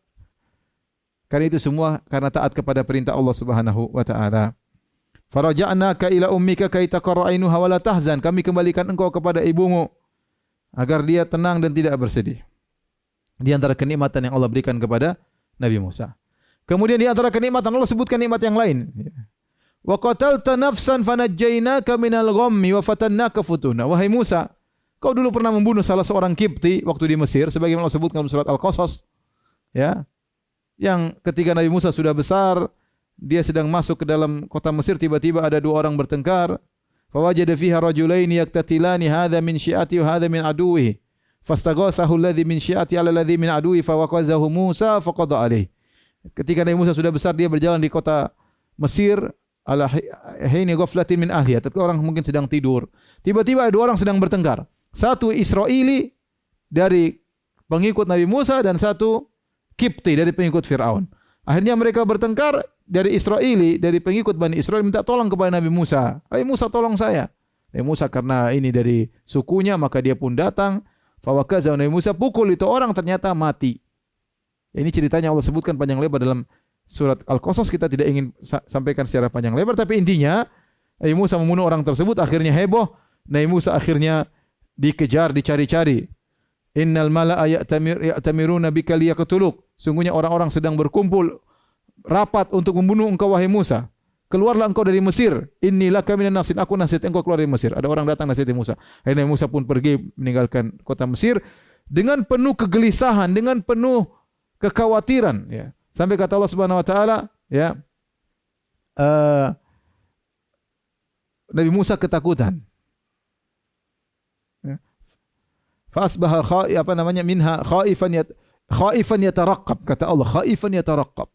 [SPEAKER 2] Karena itu semua karena taat kepada perintah Allah Subhanahu wa taala. Faraja'naka ila ummika kay taqarra ainuha wa la tahzan. Kami kembalikan engkau kepada ibumu agar dia tenang dan tidak bersedih. Di antara kenikmatan yang Allah berikan kepada Nabi Musa. Kemudian di antara kenikmatan Allah sebutkan nikmat yang lain. Wa qatalta nafsan fanajjaynaka minal ghammi wa fatannaka futuna. Wahai Musa, Kau dulu pernah membunuh salah seorang Kipti waktu di Mesir sebagaimana Allah sebutkan dalam surat Al-Qasas. Ya. Yang ketika Nabi Musa sudah besar, dia sedang masuk ke dalam kota Mesir tiba-tiba ada dua orang bertengkar. Fawajada fiha rajulaini yaktatilani hadha min syi'ati wa hadha min aduwihi. Fastaghathahu alladhi min syi'ati ala alladhi min aduwi fawaqazahu Musa faqada alaih. Ketika Nabi Musa sudah besar dia berjalan di kota Mesir ala hini ghaflatin min ahliya. Ketika orang mungkin sedang tidur. Tiba-tiba dua orang sedang bertengkar. Satu Israeli dari pengikut Nabi Musa dan satu Kipti dari pengikut Fir'aun. Akhirnya mereka bertengkar dari Israeli, dari pengikut Bani Israel minta tolong kepada Nabi Musa. Hai Musa tolong saya. Nabi Musa karena ini dari sukunya maka dia pun datang. Fawakaza Nabi Musa pukul itu orang ternyata mati. Ini ceritanya Allah sebutkan panjang lebar dalam surat Al-Qasas kita tidak ingin sampaikan secara panjang lebar tapi intinya Nabi Musa membunuh orang tersebut akhirnya heboh. Nabi Musa akhirnya dikejar, dicari-cari. Innal mala'a ya'tamiruna bika liyaqtuluk. Sungguhnya orang-orang sedang berkumpul rapat untuk membunuh engkau wahai Musa. Keluarlah engkau dari Mesir. Inilah kami nasin. Aku nasihat engkau keluar dari Mesir. Ada orang datang nasihat Musa. Akhirnya Musa pun pergi meninggalkan kota Mesir dengan penuh kegelisahan, dengan penuh kekhawatiran. Ya. Sampai kata Allah Subhanahu Wa Taala, ya, uh, Nabi Musa ketakutan. Fasbaha khai apa namanya minha khaifan yat khaifan yataraqqab kata Allah khaifan yataraqqab.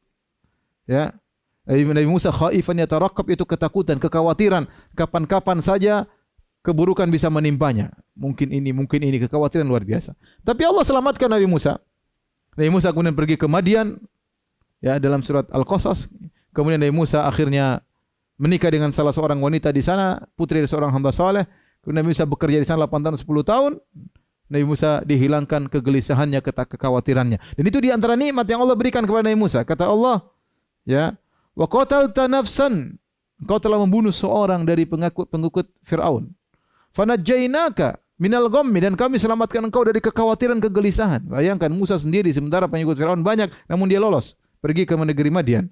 [SPEAKER 2] Ya. Nabi Musa khaifan yataraqqab itu ketakutan, kekhawatiran kapan-kapan saja keburukan bisa menimpanya. Mungkin ini, mungkin ini kekhawatiran luar biasa. Tapi Allah selamatkan Nabi Musa. Nabi Musa kemudian pergi ke Madian ya dalam surat Al-Qasas. Kemudian Nabi Musa akhirnya menikah dengan salah seorang wanita di sana, putri dari seorang hamba soleh. Kemudian Nabi Musa bekerja di sana 8 tahun 10 tahun. Nabi Musa dihilangkan kegelisahannya, kekhawatirannya. Dan itu di antara nikmat yang Allah berikan kepada Nabi Musa. Kata Allah, ya, wa qatalta nafsan. Engkau telah membunuh seorang dari pengikut-pengikut Firaun. Fanajjainaka minal ghammi dan kami selamatkan engkau dari kekhawatiran kegelisahan. Bayangkan Musa sendiri sementara pengikut Firaun banyak namun dia lolos pergi ke negeri Madian.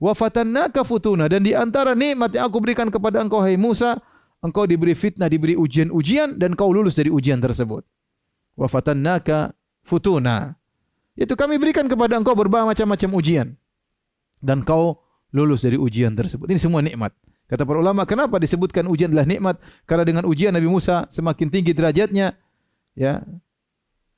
[SPEAKER 2] Wa fatannaka futuna dan di antara nikmat yang aku berikan kepada engkau hai Musa, engkau diberi fitnah, diberi ujian-ujian dan kau lulus dari ujian tersebut wa fatannaka futuna. Itu kami berikan kepada engkau berbagai macam-macam ujian. Dan kau lulus dari ujian tersebut. Ini semua nikmat. Kata para ulama, kenapa disebutkan ujian adalah nikmat? Karena dengan ujian Nabi Musa semakin tinggi derajatnya, ya.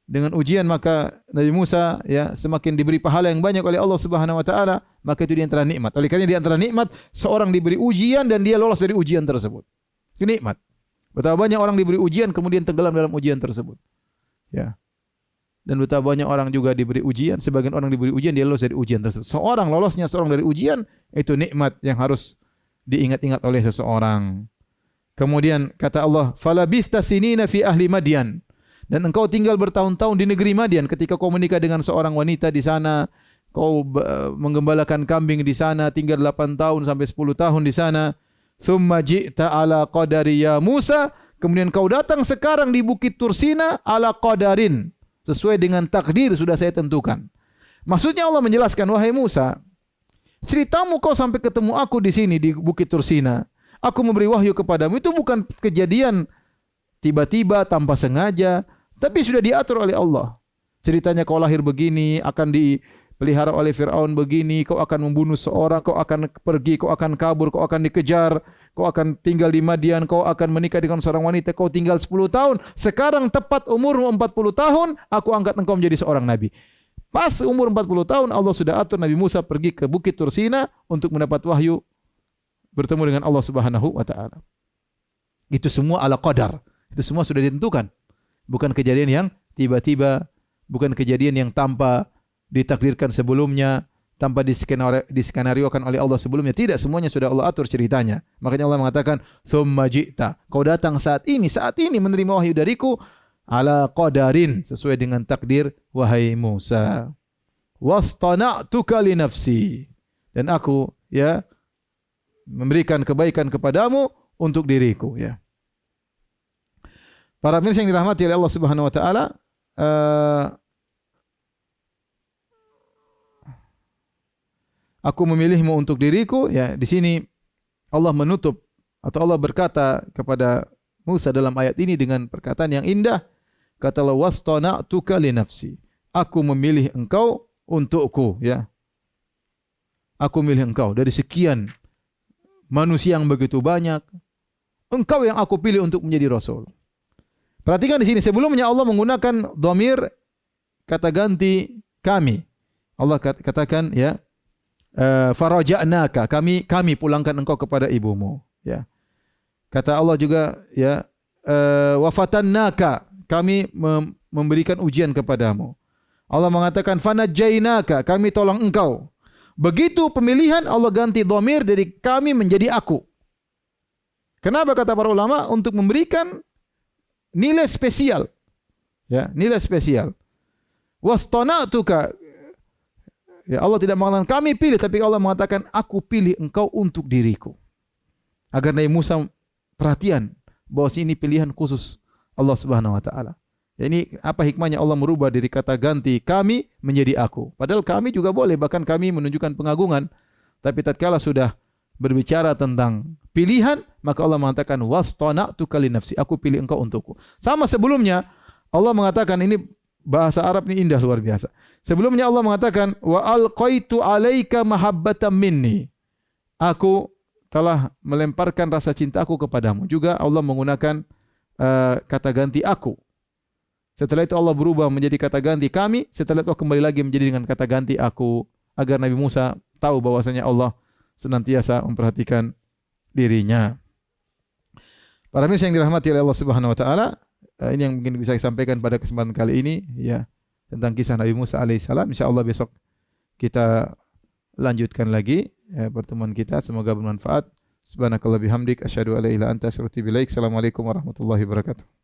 [SPEAKER 2] Dengan ujian maka Nabi Musa ya semakin diberi pahala yang banyak oleh Allah Subhanahu wa taala, maka itu di antara nikmat. Oleh karena di antara nikmat seorang diberi ujian dan dia lolos dari ujian tersebut. Itu nikmat. Betapa banyak orang diberi ujian kemudian tenggelam dalam ujian tersebut. Ya. Dan betapa banyak orang juga diberi ujian, sebagian orang diberi ujian dia lolos dari ujian tersebut. Seorang lolosnya seorang dari ujian itu nikmat yang harus diingat-ingat oleh seseorang. Kemudian kata Allah, "Falabithta sinina fi ahli Madian." Dan engkau tinggal bertahun-tahun di negeri Madian ketika kau menikah dengan seorang wanita di sana, kau menggembalakan kambing di sana, tinggal 8 tahun sampai 10 tahun di sana. Thumma ji'ta ala qadari ya Musa, Kemudian kau datang sekarang di Bukit Tursina ala qadarin. Sesuai dengan takdir sudah saya tentukan. Maksudnya Allah menjelaskan, wahai Musa, ceritamu kau sampai ketemu aku di sini di Bukit Tursina. Aku memberi wahyu kepadamu. Itu bukan kejadian tiba-tiba tanpa sengaja. Tapi sudah diatur oleh Allah. Ceritanya kau lahir begini, akan di pelihara oleh Fir'aun begini, kau akan membunuh seorang, kau akan pergi, kau akan kabur, kau akan dikejar, kau akan tinggal di Madian, kau akan menikah dengan seorang wanita, kau tinggal 10 tahun. Sekarang tepat umurmu 40 tahun, aku angkat engkau menjadi seorang nabi. Pas umur 40 tahun Allah sudah atur Nabi Musa pergi ke Bukit Tursina untuk mendapat wahyu bertemu dengan Allah Subhanahu wa taala. Itu semua ala qadar. Itu semua sudah ditentukan. Bukan kejadian yang tiba-tiba, bukan kejadian yang tanpa ditakdirkan sebelumnya tanpa diskenariokan oleh Allah sebelumnya. Tidak, semuanya sudah Allah atur ceritanya. Makanya Allah mengatakan, "Tsumma ji'ta." Kau datang saat ini, saat ini menerima wahyu dariku ala qadarin, sesuai dengan takdir wahai Musa. Wastana'tuka li nafsi. Dan aku ya memberikan kebaikan kepadamu untuk diriku ya. Para pemirsa yang dirahmati oleh Allah Subhanahu wa taala, uh, aku memilihmu untuk diriku ya di sini Allah menutup atau Allah berkata kepada Musa dalam ayat ini dengan perkataan yang indah. Kata Allah, wastona'tuka li nafsi. Aku memilih engkau untukku. Ya. Aku milih engkau dari sekian manusia yang begitu banyak. Engkau yang aku pilih untuk menjadi Rasul. Perhatikan di sini, sebelumnya Allah menggunakan domir kata ganti kami. Allah katakan ya, uh, faraja'naka, kami kami pulangkan engkau kepada ibumu. Ya. Kata Allah juga ya uh, wafatannaka kami mem memberikan ujian kepadamu. Allah mengatakan fanajainaka kami tolong engkau. Begitu pemilihan Allah ganti domir dari kami menjadi aku. Kenapa kata para ulama untuk memberikan nilai spesial. Ya, nilai spesial. Wastona'tuka Ya, Allah tidak mengatakan kami pilih tapi Allah mengatakan aku pilih engkau untuk diriku. Agar Nabi Musa perhatian bahwa ini pilihan khusus Allah Subhanahu wa taala. Ya, ini apa hikmahnya Allah merubah dari kata ganti kami menjadi aku. Padahal kami juga boleh bahkan kami menunjukkan pengagungan. Tapi tatkala sudah berbicara tentang pilihan, maka Allah mengatakan tu kali nafsi. Aku pilih engkau untukku. Sama sebelumnya Allah mengatakan ini bahasa Arab ini indah luar biasa. Sebelumnya Allah mengatakan wa alqaitu alaika mahabbatan minni. Aku telah melemparkan rasa cintaku kepadamu. Juga Allah menggunakan uh, kata ganti aku. Setelah itu Allah berubah menjadi kata ganti kami. Setelah itu kembali lagi menjadi dengan kata ganti aku. Agar Nabi Musa tahu bahwasanya Allah senantiasa memperhatikan dirinya. Para mirsa yang dirahmati oleh Allah Subhanahu wa taala, eh, ini yang mungkin bisa saya sampaikan pada kesempatan kali ini ya tentang kisah Nabi Musa alaihissalam. Insyaallah besok kita lanjutkan lagi ya, pertemuan kita. Semoga bermanfaat. Subhanakallah bihamdik asyhadu an la ilaha anta astaghfiruka wa. Assalamualaikum warahmatullahi wabarakatuh.